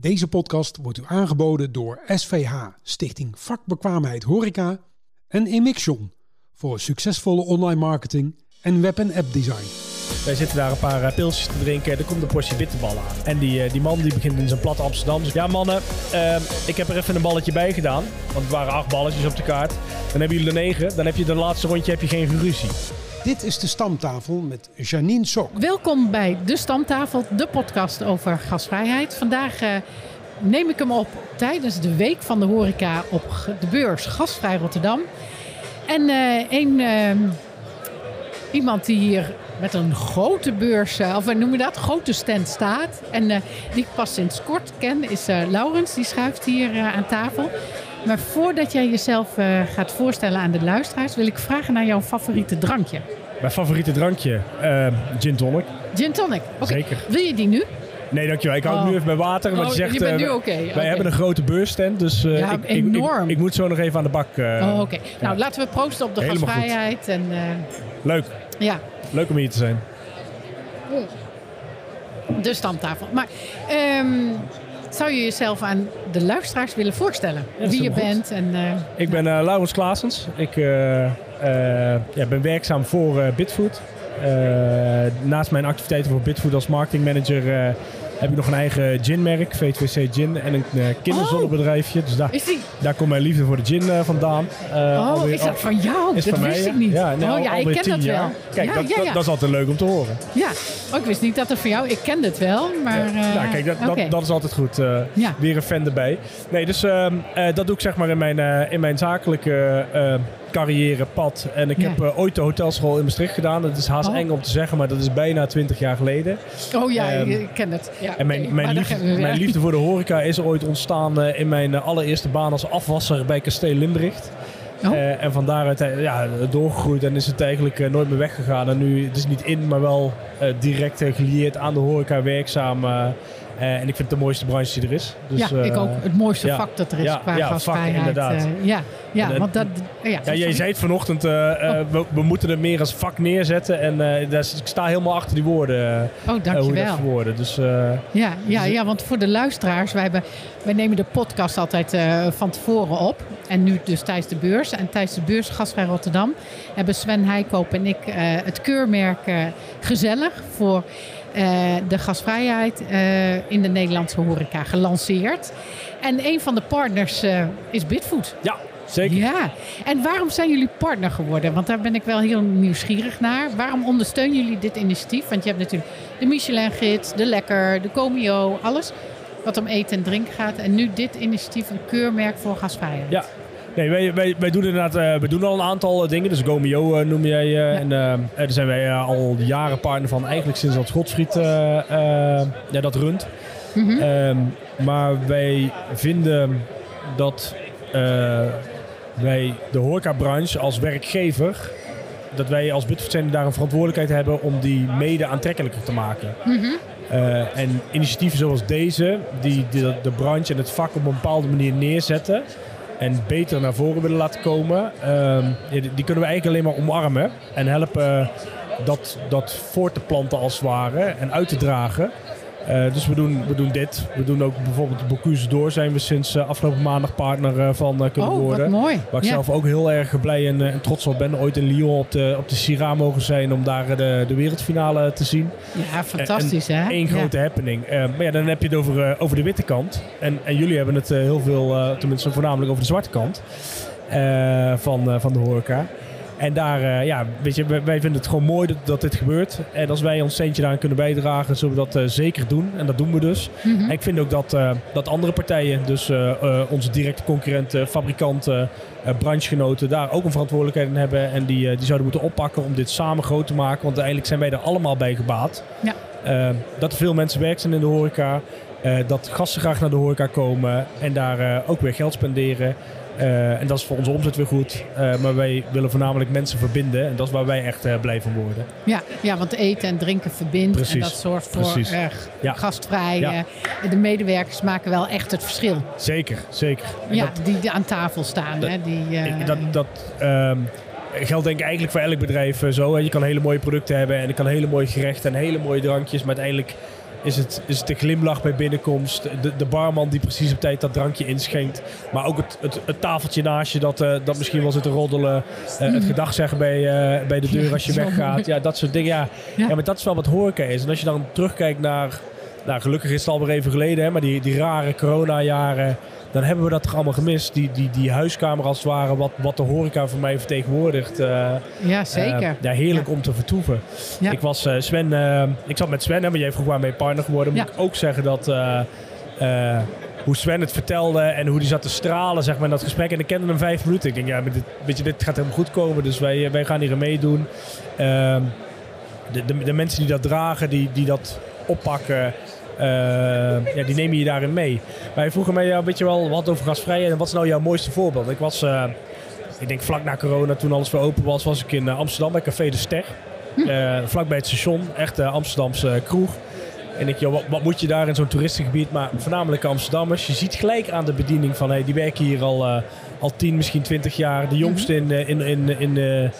Deze podcast wordt u aangeboden door SVH, Stichting Vakbekwaamheid Horeca en Emixion voor succesvolle online marketing en web- en app design. Wij zitten daar een paar eh, pilsjes te drinken. Er komt een portie bitterballen aan. En die, eh, die man die begint in zijn platte Amsterdam. Dus ja mannen, eh, ik heb er even een balletje bij gedaan. Want het waren acht balletjes op de kaart. Dan hebben jullie er negen. Dan heb je de laatste rondje heb je geen ruzie. Dit is de stamtafel met Janine Sok. Welkom bij De Stamtafel, de podcast over gasvrijheid. Vandaag eh, neem ik hem op tijdens de week van de horeca op de beurs Gasvrij Rotterdam. En eh, een, eh, iemand die hier met een grote beurs, of hoe noem je dat, grote stand staat. En die ik pas sinds kort ken, is Laurens. Die schuift hier aan tafel. Maar voordat jij jezelf eh, gaat voorstellen aan de luisteraars, wil ik vragen naar jouw favoriete drankje. Mijn favoriete drankje, eh, gin tonic. Gin tonic. Oké. Zeker. Wil je die nu? Nee, dankjewel. Ik hou het Oh. nu even bij water. Want Oh, je zegt, je bent eh, nu wij- oké, Wij hebben een grote beursstand. Dus Ja, ik, enorm. Ik, ik moet zo nog even aan de bak. oh, oké. Nou, laten we proosten op de Helemaal goed. gasvrijheid. En, eh, Leuk. ja, Leuk om hier te zijn. de stamtafel. Maar ehm, zou je jezelf aan de luisteraars willen voorstellen? Wie je goed. bent en... eh, Ik ben eh Laurens Klaasens. Ik eh, ja, ben werkzaam voor Bitfood. Naast mijn activiteiten voor Bitfood als marketingmanager heb ik nog een eigen ginmerk, V2C Gin, en een eh, kinderzonnebedrijfje. Dus daar, daar komt mijn liefde voor de gin eh, vandaan. Eh, Oh, alweer- is dat van jou? is dat van mij, wist ja. ik niet. Ja, nou, oh ja, ik ken dat jaar. wel. Kijk, ja, dat, ja, dat- dat is altijd leuk om te horen. ja. Oh, ik wist niet dat het van jou... Ik ken het wel, maar... nou, kijk, dat, dat, dat is altijd goed. Weer een fan erbij. Nee, dus ehm, eh, dat doe ik zeg maar in mijn, in mijn zakelijke eh, carrière, pad. En ik Ja. heb eh, ooit de hotelschool in Maastricht gedaan. Dat is haast Oh. eng om te zeggen, maar dat is bijna 20 jaar geleden. Oh ja, Ehm, ik ken het. Ja, En mijn, mijn, liefde, gaan we weer. mijn liefde voor de horeca is ooit ontstaan eh, in mijn eh, allereerste baan als afwasser bij Kasteel Limbricht. Oh. En van daaruit ja, doorgegroeid en is het eigenlijk nooit meer weggegaan. En nu, het is niet in, maar wel direct gelieerd aan de horeca werkzaam. Eh, en ik vind het de mooiste branche die er is. Dus, ja, ik eh, ook. Het mooiste ja. vak dat er is Ja, qua ja, vak, inderdaad. eh, ja, ja En, want dat... Ja, Ja, jij zei het vanochtend, eh, we, we moeten er meer als vak neerzetten. En daar ik sta helemaal achter die woorden. Oh, eh, hoe je dankjewel. dat verwoorden. Dus Ja, ja, Dus- ja, want voor de luisteraars, wij, hebben, wij nemen de podcast altijd van tevoren op. En nu dus tijdens de beurs. En tijdens de beurs Gasvrij Rotterdam hebben Sven Heikoop en ik het keurmerk Gezellig voor de gasvrijheid in de Nederlandse horeca gelanceerd. En een van de partners eh, is Bitfood. ja, zeker. Ja, en waarom zijn jullie partner geworden? Want daar ben ik wel heel nieuwsgierig naar. Waarom ondersteunen jullie dit initiatief? Want je hebt natuurlijk de Michelin-gids, de Lekker, de Comio, alles wat om eten en drinken gaat. En nu dit initiatief, een keurmerk voor gasvrijheid. Ja. Nee, wij, wij, wij doen inderdaad, eh, we doen al een aantal eh, dingen. Dus Gomeo eh, noem jij. eh, En daar zijn wij al jaren partner van. Eigenlijk sinds dat Godfried ja, dat runt. Mhm. Ehm, maar wij vinden dat wij de horecabranche als werkgever... dat wij als Bitfood daar een verantwoordelijkheid hebben... om die mede aantrekkelijker te maken. Mhm. En initiatieven zoals deze, die de, de branche en het vak op een bepaalde manier neerzetten en beter naar voren willen laten komen, ehm, die, die kunnen we eigenlijk alleen maar omarmen en helpen dat, dat voor te planten als het ware en uit te dragen. Eh, dus we doen, we doen dit. We doen ook bijvoorbeeld Bocuse door zijn we sinds eh, afgelopen maandag partner eh, van kunnen Oh, worden. wat mooi. Waar ik Ja. zelf ook heel erg blij en, en trots op ben. Ooit in Lyon op de, op de Syrah mogen zijn om daar de, de wereldfinale te zien. Ja, fantastisch hè? Eén Ja. grote happening. Maar ja, dan heb je het over, over de witte kant. En, en jullie hebben het heel veel, tenminste voornamelijk over de zwarte kant van, van de horeca. En daar, eh, ja, weet je, wij, wij vinden het gewoon mooi dat, dat dit gebeurt. En als wij ons centje daaraan kunnen bijdragen, zullen we dat eh, zeker doen. En dat doen we dus. Mhm. En ik vind ook dat, eh, dat andere partijen, dus onze directe concurrenten, fabrikanten, branchegenoten, daar ook een verantwoordelijkheid in hebben. En die, die zouden moeten oppakken om dit samen groot te maken. Want uiteindelijk zijn wij er allemaal bij gebaat. Ja. Dat er veel mensen werk zijn in de horeca. dat gasten graag naar de horeca komen en daar ook weer geld spenderen. Eh, en dat is voor onze omzet weer goed. Eh, maar wij willen voornamelijk mensen verbinden. En dat is waar wij echt eh, blij van worden. Ja, ja, want eten en drinken verbindt. En Precies. dat zorgt voor Ja. gastvrij. Ja. de medewerkers maken wel echt het verschil. Zeker, zeker. En Ja, dat- die, aan tafel staan. Dat- hè, die, dat dat ehm, geldt denk ik eigenlijk voor elk bedrijf zo. Je kan hele mooie producten hebben en ik kan hele mooie gerechten en hele mooie drankjes. Maar uiteindelijk is het, is het de glimlach bij binnenkomst? De, de barman die precies op tijd dat drankje inschenkt. Maar ook het, het, het tafeltje naast je dat, eh, dat misschien wel zit te roddelen. Eh, het gedag zeggen bij, eh, bij de deur als je weggaat. Ja, dat soort dingen. Ja. Ja. Ja. maar dat is wel wat horeca is. En als je dan terugkijkt naar... Nou, gelukkig is het alweer even geleden, hè, maar die, die rare corona-jaren... Dan hebben we dat toch allemaal gemist. Die, die, die huiskamer als het ware, wat, wat de horeca voor mij vertegenwoordigt. eh, Ja, zeker. eh, ja, heerlijk Ja. om te vertoeven. Ja. Ik was eh, Sven, ik zat met Sven, hè, maar jij vroeg waar mee partner geworden. Moet ik ook zeggen dat hoe Sven het vertelde en hoe hij zat te stralen zeg maar, in dat gesprek. En ik kende hem vijf minuten. Ik denk, ja, dit, weet je, dit gaat helemaal goed komen. Dus wij, wij gaan hier meedoen. Ehm, de, de, de mensen die dat dragen, die, die dat oppakken, ja, die nemen je daarin mee. Maar hij vroeg mij, ja, weet je wel, wat over gasvrijheid en wat is nou jouw mooiste voorbeeld? Ik was, eh, ik denk vlak na corona, toen alles weer open was, was ik in eh, Amsterdam bij Café de Ster. Eh, vlak bij het station, echt eh, Amsterdamse eh, kroeg. En ik, joh, wat, wat moet je daar in zo'n toeristengebied? Maar voornamelijk Amsterdammers. Je ziet gelijk aan de bediening van, hey, die werken hier al, eh, al 10, misschien 20 jaar. De jongste in, eh, in, in, in, eh,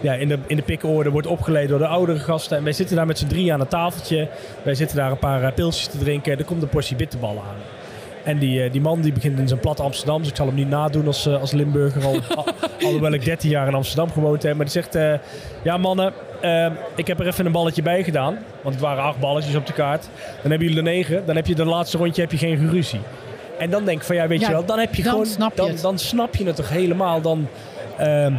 ja, in, de, in de pikorde wordt opgeleid door de oudere gasten. En wij zitten daar met z'n drieën aan het tafeltje. Wij zitten daar een paar eh, pilsjes te drinken. Er komt een portie bitterballen aan. En die, eh, die man die begint in zijn plat Amsterdam. Dus ik zal hem niet nadoen als, eh, als Limburger. Al, al- alhoewel ik 13 jaar in Amsterdam gewoond heb. Maar die zegt... ja mannen, ik heb er even een balletje bij gedaan. Want het waren acht balletjes op de kaart. Dan hebben jullie er negen. Dan heb je de laatste rondje heb je geen ruzie. En dan denk ik van ja, weet Ja, je wel. Dan heb je dan gewoon... snap je dan, dan snap je het toch helemaal. Dan... ehm,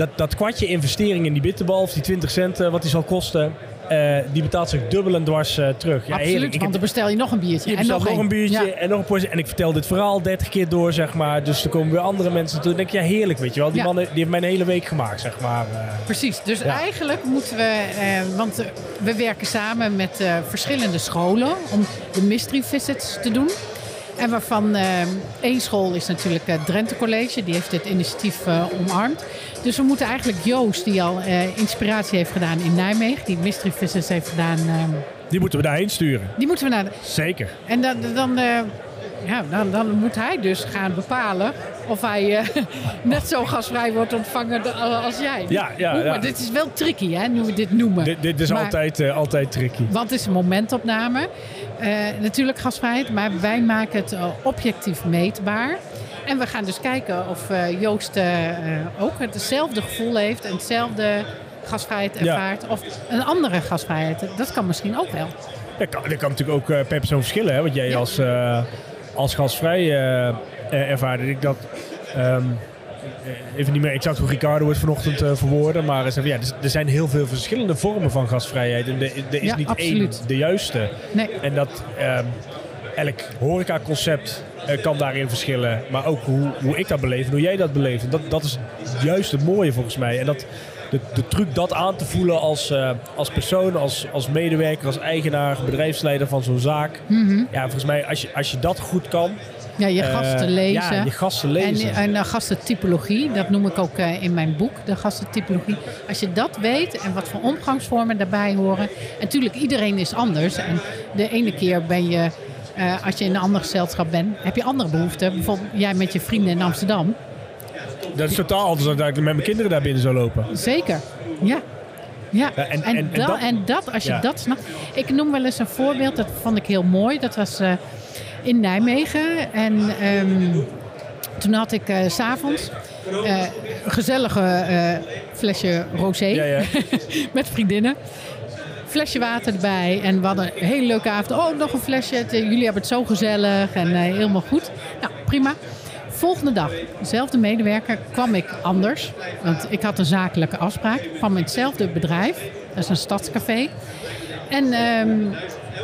dat, dat kwartje investering in die bitterbal, of die 20 cent eh, wat die zal kosten, eh, die betaalt zich dubbel en dwars eh, terug. Ja, Absoluut, heerlijk. Ik want dan bestel je nog een biertje. je en nog een biertje Ja. en nog een portie. En ik vertel dit verhaal 30 keer door, zeg maar. Dus er komen weer andere mensen toe. Dan denk ik, ja, heerlijk, weet je wel. Die Ja. mannen die heeft mijn hele week gemaakt, zeg maar. Precies, dus eigenlijk moeten we, want we werken samen met verschillende scholen om de mystery visits te doen. En waarvan eh, één school is natuurlijk het Drenthe College, die heeft dit initiatief eh, omarmd. Dus we moeten eigenlijk Joost, die al eh, inspiratie heeft gedaan in Nijmegen, die mystery visits heeft gedaan, eh, Die moeten we daarheen sturen. die moeten we naar. Zeker. en dan, dan, eh, ja, dan, dan moet hij dus gaan bepalen of hij eh, net zo gasvrij wordt ontvangen da- als jij. Ja, ja, ja. Maar dit is wel tricky, hè, nu we dit noemen. Dit, dit is Maar- altijd, eh, altijd tricky. Want het is een momentopname. Eh, natuurlijk gasvrijheid, maar wij maken het eh, objectief meetbaar. En we gaan dus kijken of eh, Joost eh, eh, ook hetzelfde gevoel heeft en hetzelfde gasvrijheid Ja. ervaart. Of een andere gasvrijheid. Dat kan misschien ook wel. Dat kan, dat kan natuurlijk ook eh, per persoon verschillen. Hè? Wat jij Ja. als, eh, als gastvrij eh, eh, ervaarde. Ik dat... eh, even niet meer exact hoe Ricardo het vanochtend eh, verwoordde. Maar van, ja, er, er zijn heel veel verschillende vormen van gasvrijheid. En er, er is Ja, niet absoluut. één de juiste. Nee, En dat ehm, elk horecaconcept eh, kan daarin verschillen. Maar ook hoe, hoe ik dat beleef en hoe jij dat beleeft. En Dat, dat is juist het mooie volgens mij. En dat, de, de truc dat aan te voelen als, eh, als persoon, als, als medewerker, als eigenaar, bedrijfsleider van zo'n zaak. Ja, volgens mij als je, als je dat goed kan. Ja, je eh, gasten lezen. Ja, je gasten lezen. En, en uh, gastentypologie, dat noem ik ook uh, in mijn boek, de gastentypologie. Als je dat weet en wat voor omgangsvormen daarbij horen. En natuurlijk, iedereen is anders. En de ene keer ben je, als je in een ander gezelschap bent, heb je andere behoeften. Bijvoorbeeld jij met je vrienden in Amsterdam. Dat is totaal anders dan dat ik met mijn kinderen daar binnen zou lopen. Zeker, ja. Ja, en- en, en- en da- dat- en dat, als je ja. dat snapt. Ik noem wel eens een voorbeeld, dat vond ik heel mooi. Dat was eh, in Nijmegen. En ehm, toen had ik s s'avonds een gezellige eh, flesje rosé Ja, ja. met vriendinnen. Flesje water erbij en we hadden een hele leuke avond. Oh, nog een flesje. Jullie hebben het zo gezellig en helemaal goed. Nou, prima. Volgende dag, dezelfde medewerker, kwam ik anders. Want ik had een zakelijke afspraak. Kwam in hetzelfde bedrijf. Dat is een stadscafé. En ehm,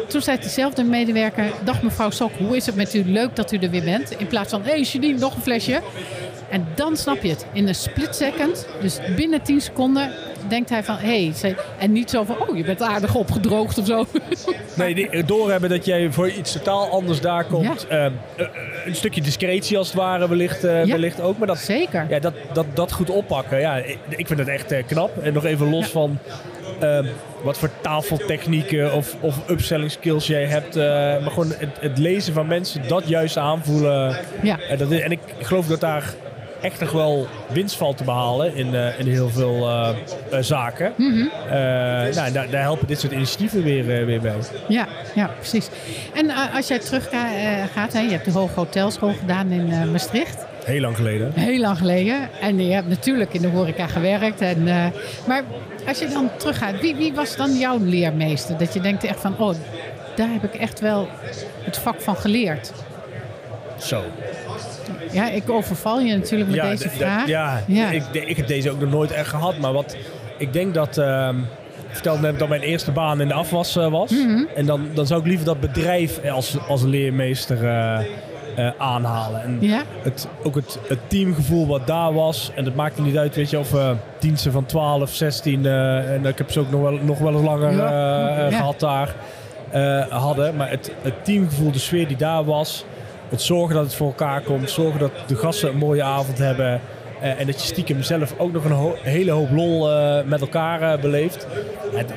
toen zei diezelfde medewerker... Dag mevrouw Sok, hoe is het met u? Leuk dat u er weer bent. In plaats van, hé hey, Janine, nog een flesje. En dan snap je het. In een split second, dus binnen 10 seconden... denkt hij van, hé... Hey, en niet zo van, oh, je bent aardig opgedroogd of zo. Nee, doorhebben dat jij voor iets totaal anders daar komt. Ehm, eh, een stukje discretie als het ware wellicht, eh, Ja. wellicht ook. Maar dat, Zeker. ja, dat, dat, dat goed oppakken, ja, ik, vind het echt eh, knap. En nog even los Ja. van ehm, wat voor tafeltechnieken of, of upselling skills jij hebt. eh, maar gewoon het, het lezen van mensen, dat juist aanvoelen. Ja. En, dat, is- en ik geloof dat daar echt nog wel winst valt te behalen in, eh, in heel veel eh, eh, zaken. Mhm. Eh, nou, daar, daar helpen dit soort initiatieven weer, eh, weer bij. Ja, ja, precies. En eh, als jij terug ga- eh, gaat, hè, je hebt de Hoge Hotelschool gedaan in eh, Maastricht. Heel lang geleden. Heel lang geleden. En je hebt natuurlijk in de horeca gewerkt. En, eh, maar als je dan teruggaat, wie, wie was dan jouw leermeester? Dat je denkt echt van, oh, daar heb ik echt wel het vak van geleerd. Zo. Ja, ik overval je natuurlijk met deze vraag. ja, Ja. Ik, ik heb deze ook nog nooit echt gehad. Maar wat ik denk dat. ehm, ik vertelde net dat mijn eerste baan in de afwas eh, was. Mhm. En dan, dan zou ik liever dat bedrijf als, als leermeester eh, eh, aanhalen. En Ja? het, ook het, het teamgevoel wat daar was. En het maakte niet uit, weet je, of we diensten van 12, 16. eh, en ik heb ze ook nog wel, nog wel eens langer Ja. eh, eh, gehad daar. eh, hadden. Maar het, het teamgevoel, de sfeer die daar was. Het zorgen dat het voor elkaar komt. Zorgen dat de gasten een mooie avond hebben. eh, en dat je stiekem zelf ook nog een ho- hele hoop lol eh, met elkaar eh, beleeft.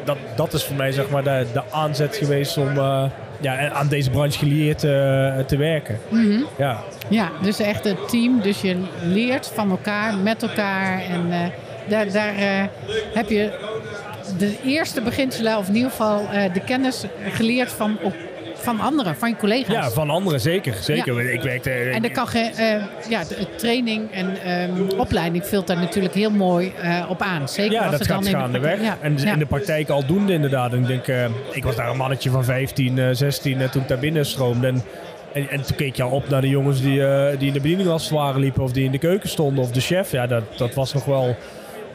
Dat, dat is voor mij zeg maar de, de aanzet geweest om eh, ja, aan deze branche geleerd eh, te werken. Mhm. Ja. Ja, dus echt het team. Dus je leert van elkaar, met elkaar. En eh, daar, daar eh, heb je de eerste beginselen, of in ieder geval de kennis geleerd van, op, van anderen, van je collega's. Ja, van anderen zeker. zeker. Ik werkte... En dan kan geen, eh, ja, de, de training en ehm, opleiding vult daar natuurlijk heel mooi eh, op aan. Zeker ja, als dat het gaat dan gaandeweg. praktijk- Ja, En ja. in de praktijk aldoende inderdaad. En ik denk, eh, ik was daar een mannetje van 15, eh, 16 eh, toen ik daar binnen stroomde. En, en, en toen keek je al op naar de jongens die, eh, die in de bediening als het ware liepen. Of die in de keuken stonden. Of de chef. Ja, dat, dat was nog wel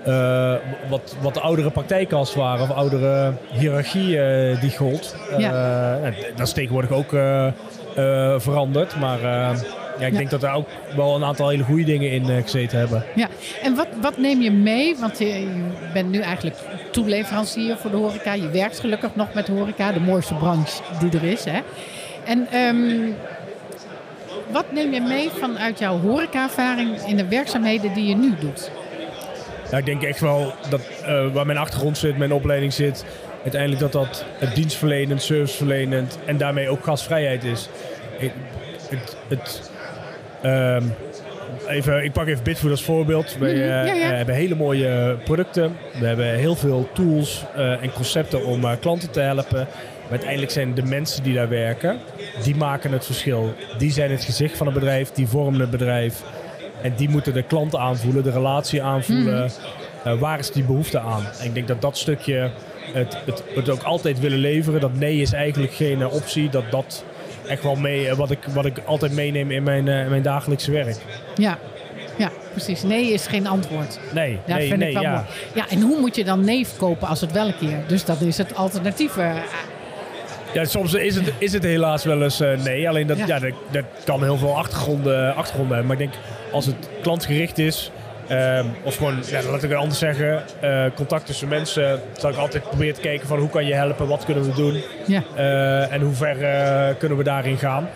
eh, wat, wat de oudere praktijken als het ware. Of oudere hiërarchie eh, die gold. Ja. Eh, dat is tegenwoordig ook veranderd. Maar ja, ik Ja. denk dat daar ook wel een aantal hele goede dingen in gezeten hebben. Ja, en wat, wat neem je mee? Want je, je bent nu eigenlijk toeleverancier voor de horeca. Je werkt gelukkig nog met de horeca, de mooiste branche die er is. Hè? En ehm, wat neem je mee vanuit jouw horeca-ervaring in de werkzaamheden die je nu doet? Ja, ik denk echt wel dat eh, waar mijn achtergrond zit, mijn opleiding zit, uiteindelijk dat dat het dienstverlenend, serviceverlenend en daarmee ook gastvrijheid is. Ik, het, het, ehm, even, ik pak even Bitfood als voorbeeld. We Mhm, eh, ja, ja. eh, hebben hele mooie producten. We hebben heel veel tools en concepten om klanten te helpen. Maar uiteindelijk zijn de mensen die daar werken, die maken het verschil. Die zijn het gezicht van het bedrijf, die vormen het bedrijf. En die moeten de klant aanvoelen, de relatie aanvoelen. Eh, waar is die behoefte aan? En ik denk dat dat stukje, het, het, het ook altijd willen leveren, dat nee is eigenlijk geen eh, optie. Dat dat echt wel mee, eh, wat, ik, wat ik altijd meeneem in mijn, in mijn dagelijkse werk. Ja, ja precies. Nee is geen antwoord. Nee, Dat nee, vind nee, ik wel ja. mooi. Ja, en hoe moet je dan nee verkopen als het wel een keer? Dus dat is het alternatief. Ja, soms is het, is het helaas wel eens eh, nee. Alleen dat, Ja. ja. dat, dat kan heel veel achtergronden, achtergronden hebben. Maar ik denk, als het klantgericht is... ehm, of gewoon, ja, laat ik het anders zeggen... eh, contact tussen mensen... zal ik altijd proberen te kijken van hoe kan je helpen? Wat kunnen we doen? ja. eh, en hoe ver eh, kunnen we daarin gaan?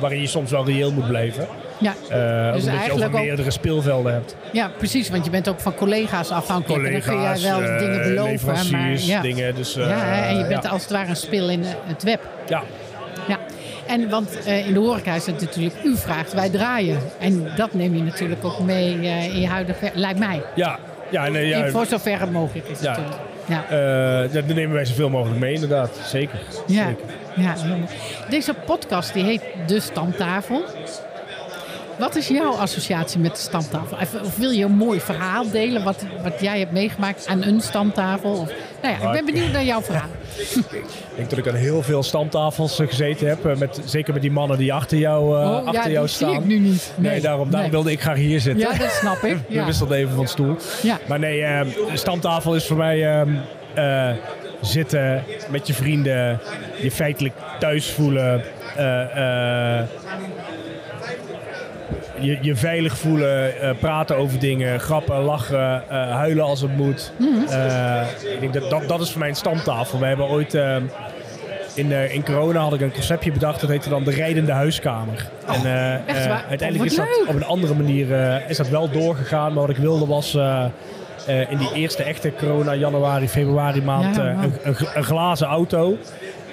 Waarin je soms wel reëel moet blijven. Ja. Eh, omdat je over ook- meerdere speelvelden hebt. ja, precies. Want je bent ook van collega's afhankelijk. en dan Collega's, kun jij wel dingen beloven. Maar, ja. dingen. Dus, ja, en je bent als het ware een spil in het web. Ja, Ja. En want eh, in de horeca is het natuurlijk, u vraagt, wij draaien. En dat neem je natuurlijk ook mee eh, in je huidige lijkt mij. ja, ja, nee, ja, voor zover het mogelijk is Ja. natuurlijk. Ja. eh, dat nemen wij zoveel mogelijk mee inderdaad. Zeker. Ja, Zeker. ja. Deze podcast die heet De Stamtafel. Wat is jouw associatie met de stamtafel? Of wil je een mooi verhaal delen wat, wat jij hebt meegemaakt aan een stamtafel? Of, nou ja, ik ben benieuwd naar jouw verhaal. Ik denk dat ik aan heel veel stamtafels eh, gezeten heb. eh, Met, zeker met die mannen die achter jou, eh, Oh, achter ja, jou staan. zie ik nu niet. Nee, daarom, daarom nee. wilde ik graag hier zitten. Ja, dat snap ik. We Ja. wisselden even van stoel. Ja. Maar nee, een stamtafel is voor mij ehm, eh, zitten met je vrienden, je feitelijk thuis voelen, je, je veilig voelen, eh, praten over dingen, grappen, lachen, eh, huilen als het moet. Mhm. Eh, ik denk dat, dat dat is voor mij een stamtafel. We hebben ooit in, in corona had ik een conceptje bedacht, dat heette dan de rijdende huiskamer. en echt eh, waar? uiteindelijk Oh, is dat leuk. op een andere manier is dat wel doorgegaan. Maar wat ik wilde was in die eerste echte corona, januari, februari maand, Ja, een, een, een glazen auto.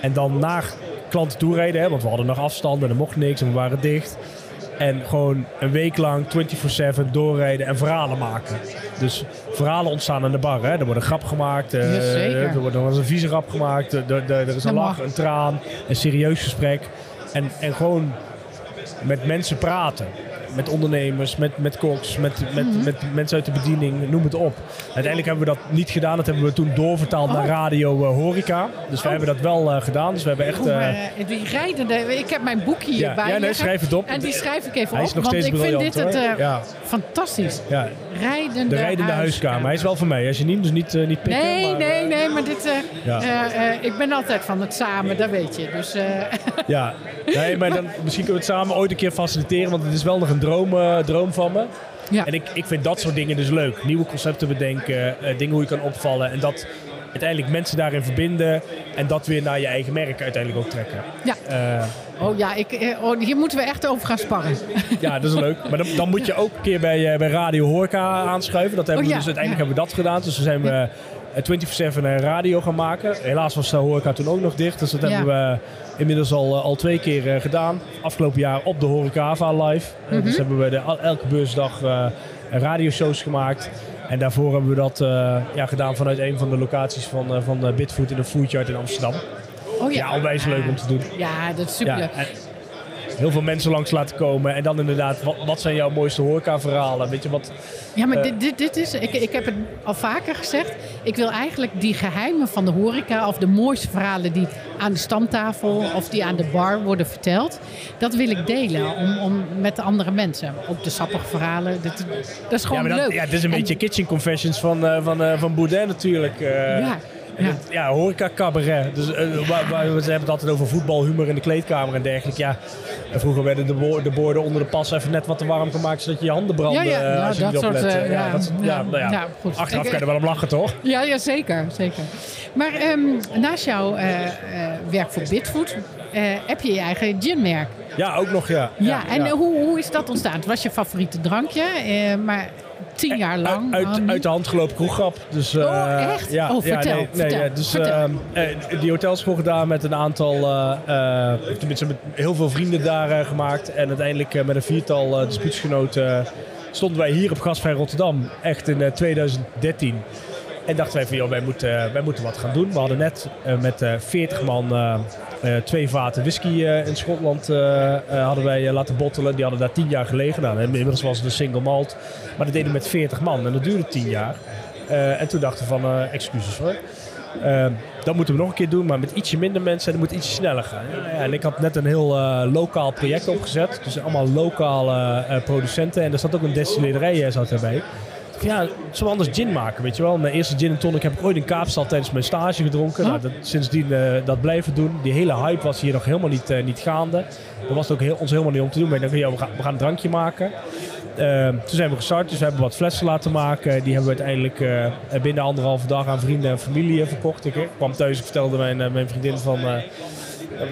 En dan naar klanten toe rijden, hè, want we hadden nog afstand en er mocht niks en we waren dicht. En gewoon een week lang 24-7 doorrijden en verhalen maken. Dus verhalen ontstaan aan de bar. Hè. Er wordt een grap gemaakt. eh, Jazeker. er wordt nog eens een vieze grap gemaakt. Er, er, er is een lach, een traan, een serieus gesprek. En, en gewoon met mensen praten. Met ondernemers, met, met koks, met, met, Mhm. met mensen uit de bediening, noem het op. Uiteindelijk hebben we dat niet gedaan. Dat hebben we toen doorvertaald naar Oh. radio eh, horeca. Dus we Oh. hebben dat wel eh, gedaan. Dus we hebben echt... Oh, eh, maar, die rijdende, ik heb mijn boek hier ja, bij ja, nee, liggen. schrijf het op. En die schrijf ik even Hij op, is nog want steeds ik vind dit het Ja. fantastisch. ja, Rijdende de rijdende huiskamer. Hij is wel van mij. Als je niet, dus niet, niet pikken. Nee, maar, nee, nee, maar dit, Ja. ik ben altijd van het samen, dat weet je. Dus Ja, nee, maar dan, misschien kunnen we het samen ooit een keer faciliteren. Want het is wel nog een droom, eh, droom van me. ja. En ik, ik vind dat soort dingen dus leuk. Nieuwe concepten bedenken, eh, dingen hoe je kan opvallen. En dat uiteindelijk mensen daarin verbinden. En dat weer naar je eigen merk uiteindelijk ook trekken. ja. Eh, Oh ja, ik, oh, hier moeten we echt over gaan sparren. ja, dat is leuk. Maar dan, dan moet je ook een keer bij, bij Radio Horeca aanschuiven. Dat hebben Oh we dus uiteindelijk ja. hebben we dat gedaan. Dus we zijn we 24-7 een radio gaan maken. Helaas was de horeca toen ook nog dicht. Dus dat Ja. hebben we inmiddels al, eh, al twee keer eh, gedaan. Afgelopen jaar op de Horecava live. Eh, Mhm. Dus hebben we de, elke beursdag eh radioshows gemaakt. En daarvoor hebben we dat eh, ja, gedaan vanuit een van de locaties van, eh, van eh, Bitfood in de Foodyard in Amsterdam. Oh ja, Ja, onwijs leuk om te doen. Ja, dat is. Ja, en heel veel mensen langs laten komen. En dan inderdaad, wat, wat zijn jouw mooiste horeca-verhalen? Weet je wat? Ja, maar Eh. dit, dit, dit is, ik, ik heb het al vaker gezegd. Ik wil eigenlijk die geheimen van de horeca of de mooiste verhalen die aan de stamtafel of die aan de bar worden verteld, dat wil ik delen om, om met de andere mensen. Ook de sappige verhalen, dat, dat is gewoon ja, maar dat, leuk. ja, het is een En- beetje kitchen confessions van, eh van, eh, van Boudin natuurlijk. Ja, ja. het- ja, horeca cabaret. Dus, eh, waar, waar- we hebben het altijd over voetbal, humor in de kleedkamer en dergelijke. Ja, en vroeger werden de, de borden onder de pas even net wat te warm gemaakt, zodat je je handen. Ja, ja, eh, nou, als je dat niet soort, oplette. eh, ja, dat, ja, nou ja. ja, goed. Achteraf kan je er wel om lachen, toch? Ja, ja zeker, zeker. Maar ehm, naast jouw werk voor Bitfood heb je je eigen ginmerk. Ja, ook nog, ja. Ja, en Hoe, hoe is dat ontstaan? Het was je favoriete drankje, maar tien jaar lang. Uit, uit, de hand gelopen kroeggrap. Dus, eh, Oh, echt? Ja, Oh, ja, vertel, nee, nee, vertel, ja, dus, vertel. eh, die hotelschool gedaan met een aantal, eh, eh, tenminste met heel veel vrienden daar eh, gemaakt. En uiteindelijk eh, met een viertal uh, dispuutsgenoten stonden wij hier op Gasvrij Rotterdam. Echt in eh, 2013. En dachten wij van, joh, wij moeten, wij moeten wat gaan doen. We hadden net eh, met eh 40 man eh, eh, twee vaten whisky eh, in Schotland eh, eh, hadden wij eh, laten bottelen. Die hadden daar 10 jaar gelegen. Nou, inmiddels was het een single malt. Maar dat deden we met 40 man en dat duurde 10 jaar. Eh, en toen dachten we van, eh, excuses hoor. Eh, dat moeten we nog een keer doen, maar met ietsje minder mensen en het moet ietsje sneller gaan. Ja, en ik had net een heel eh, lokaal project opgezet. Dus allemaal lokale eh, producenten. En er zat ook een destillerij eh, zat erbij. Ja, we anders gin maken, weet je wel. Mijn eerste gin en tonic heb ik ooit in Kaapstad tijdens mijn stage gedronken. Nou, dat, sindsdien eh, dat blijven doen. Die hele hype was hier nog helemaal niet, eh, niet gaande. Dat was het ook heel, ons helemaal niet om te doen. Maar ik dacht, ja, we, gaan, we gaan een drankje maken. Eh, toen zijn we gestart, dus we hebben wat flessen laten maken. Die hebben we uiteindelijk eh, binnen anderhalve dag aan vrienden en familie verkocht. Ik kwam thuis, ik vertelde mijn, mijn vriendin van...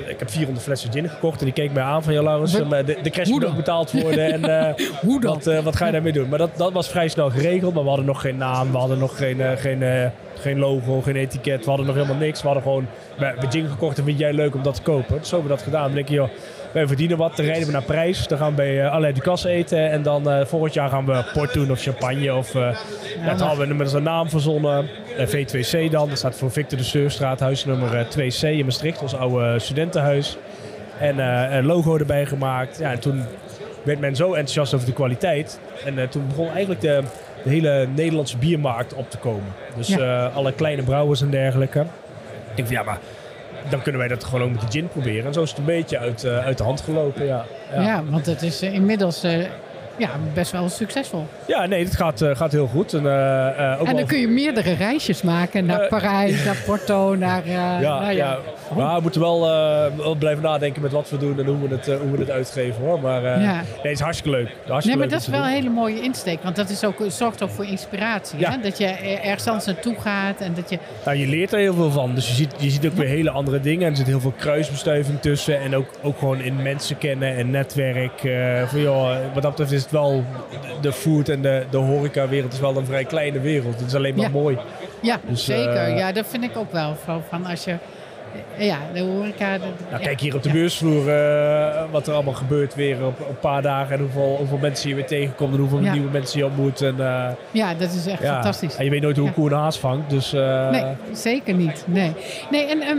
ik heb 400 flessen gin gekocht en die keek mij aan van... Ja, Laurens, de, de crash moet ook betaald worden. En, eh, Hoe dan? wat, eh, wat ga je daarmee doen? Maar dat, dat was vrij snel geregeld. Maar we hadden nog geen naam, we hadden nog geen, eh, geen, geen logo, geen etiket. We hadden nog helemaal niks. We hadden gewoon we gin gekocht en vind jij leuk om dat te kopen. Dus zo hebben we dat gedaan. Dan denk je, joh, wij verdienen wat. Dan rijden we naar Parijs. Dan gaan we bij uh, allerlei Ducasse eten. En dan uh, volgend jaar gaan we port doen of champagne. Of, uh, ja, toen hadden we inmiddels een naam verzonnen. Uh, V2C dan. Dat staat voor Victor de Seurstraat, huis nummer 2C in Maastricht. Ons oude studentenhuis. En een logo erbij gemaakt. Ja, en toen werd men zo enthousiast over de kwaliteit. En toen begon eigenlijk de, de, hele Nederlandse biermarkt op te komen. Dus ja. alle kleine brouwers en dergelijke. Ik denk van ja, maar dan kunnen wij dat gewoon ook met de gin proberen. En zo is het een beetje uit, uh, uit de hand gelopen, ja. Ja, ja want het is uh, inmiddels uh, ja, best wel succesvol. Ja, nee, het gaat, uh, gaat heel goed. En, uh, en dan kun je meerdere reisjes maken naar Parijs, naar Porto, naar... ja, nou, ja. Oh. Maar we moeten wel, wel, blijven nadenken met wat we doen en hoe we het, hoe we het uitgeven, hoor. Maar ja. nee, het is hartstikke leuk. Hartstikke nee, maar leuk dat is wel doen. een hele mooie insteek. Want dat is ook, zorgt ook voor inspiratie. Ja. Hè? Dat je ergens anders naartoe gaat en dat je... Nou, je leert er heel veel van. Dus je ziet, je ziet ook weer hele andere dingen. En er zit heel veel kruisbestuiving tussen. En ook, ook gewoon in mensen kennen en netwerk. Uh, van, joh, wat dat betreft is het wel... De food en de, de horeca-wereld is wel een vrij kleine wereld. Het is alleen maar ja. mooi. Ja, dus, zeker. Uh, ja, dat vind ik ook wel. Van als je ja, de horeca. de- Nou, kijk hier op de ja. beursvloer eh, wat er allemaal gebeurt weer op, op een paar dagen. En hoeveel, hoeveel mensen je weer tegenkomt en hoeveel Ja. nieuwe mensen je ontmoet. En, eh, Ja, dat is echt ja. fantastisch. En je weet nooit hoe een koe een haas vangt. Dus eh, Nee, zeker niet. Nee, nee en ehm,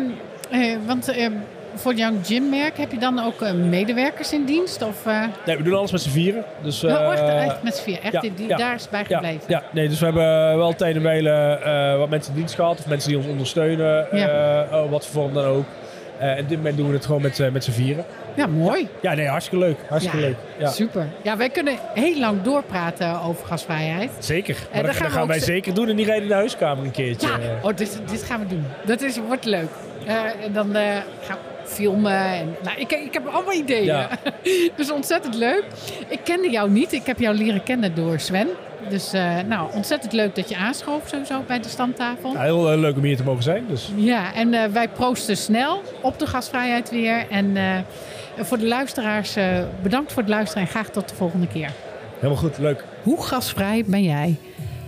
eh, want ehm, voor jouw gymmerk heb je dan ook eh, medewerkers in dienst? Of, eh nee, we doen alles met z'n vieren. Dus, oh, echt, eh, echt met z'n vier? Echt, ja, die, die- ja, daar is bij ja, gebleven? ja, nee, dus we hebben wel tijd en wijle eh, wat mensen in dienst gehad. Of mensen die ons ondersteunen. Ja. oh, wat voor vorm dan ook. En op dit moment doen we het gewoon met, met z'n vieren. Ja, mooi. Ja, nee, hartstikke leuk. Hartstikke Ja, leuk. Ja. Super. Ja, wij kunnen heel lang doorpraten over gasvrijheid. Zeker. Maar dan dat, gaan dat wij ze- zeker doen en die rijden de huiskamer een keertje. Ja, oh, dit, dit gaan we doen. Dat is, wordt leuk. En dan gaan we filmen. En, nou, ik, ik heb allemaal ideeën. Ja. dus ontzettend leuk. Ik kende jou niet. Ik heb jou leren kennen door Sven. Dus eh, nou, ontzettend leuk dat je aanschoof sowieso bij de stamtafel. Ja, heel eh, leuk om hier te mogen zijn. Dus. Ja, en eh, wij proosten snel op de gasvrijheid weer. En eh, voor de luisteraars, eh, bedankt voor het luisteren en graag tot de volgende keer. Helemaal goed, leuk. Hoe gasvrij ben jij?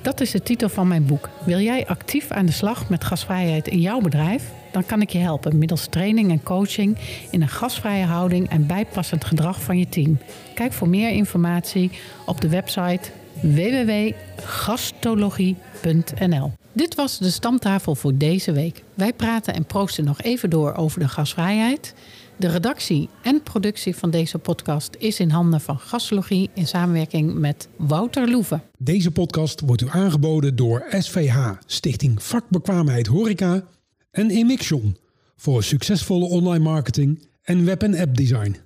Dat is de titel van mijn boek. Wil jij actief aan de slag met gasvrijheid in jouw bedrijf? Dan kan ik je helpen middels training en coaching in een gasvrije houding en bijpassend gedrag van je team. Kijk voor meer informatie op de website www.gastologie.nl. Dit was de stamtafel voor deze week. Wij praten en proosten nog even door over de gasvrijheid. De redactie en productie van deze podcast is in handen van Gastologie in samenwerking met Wouter Loeven. Deze podcast wordt u aangeboden door SVH, Stichting Vakbekwaamheid Horeca en Emixion voor succesvolle online marketing en web- en appdesign.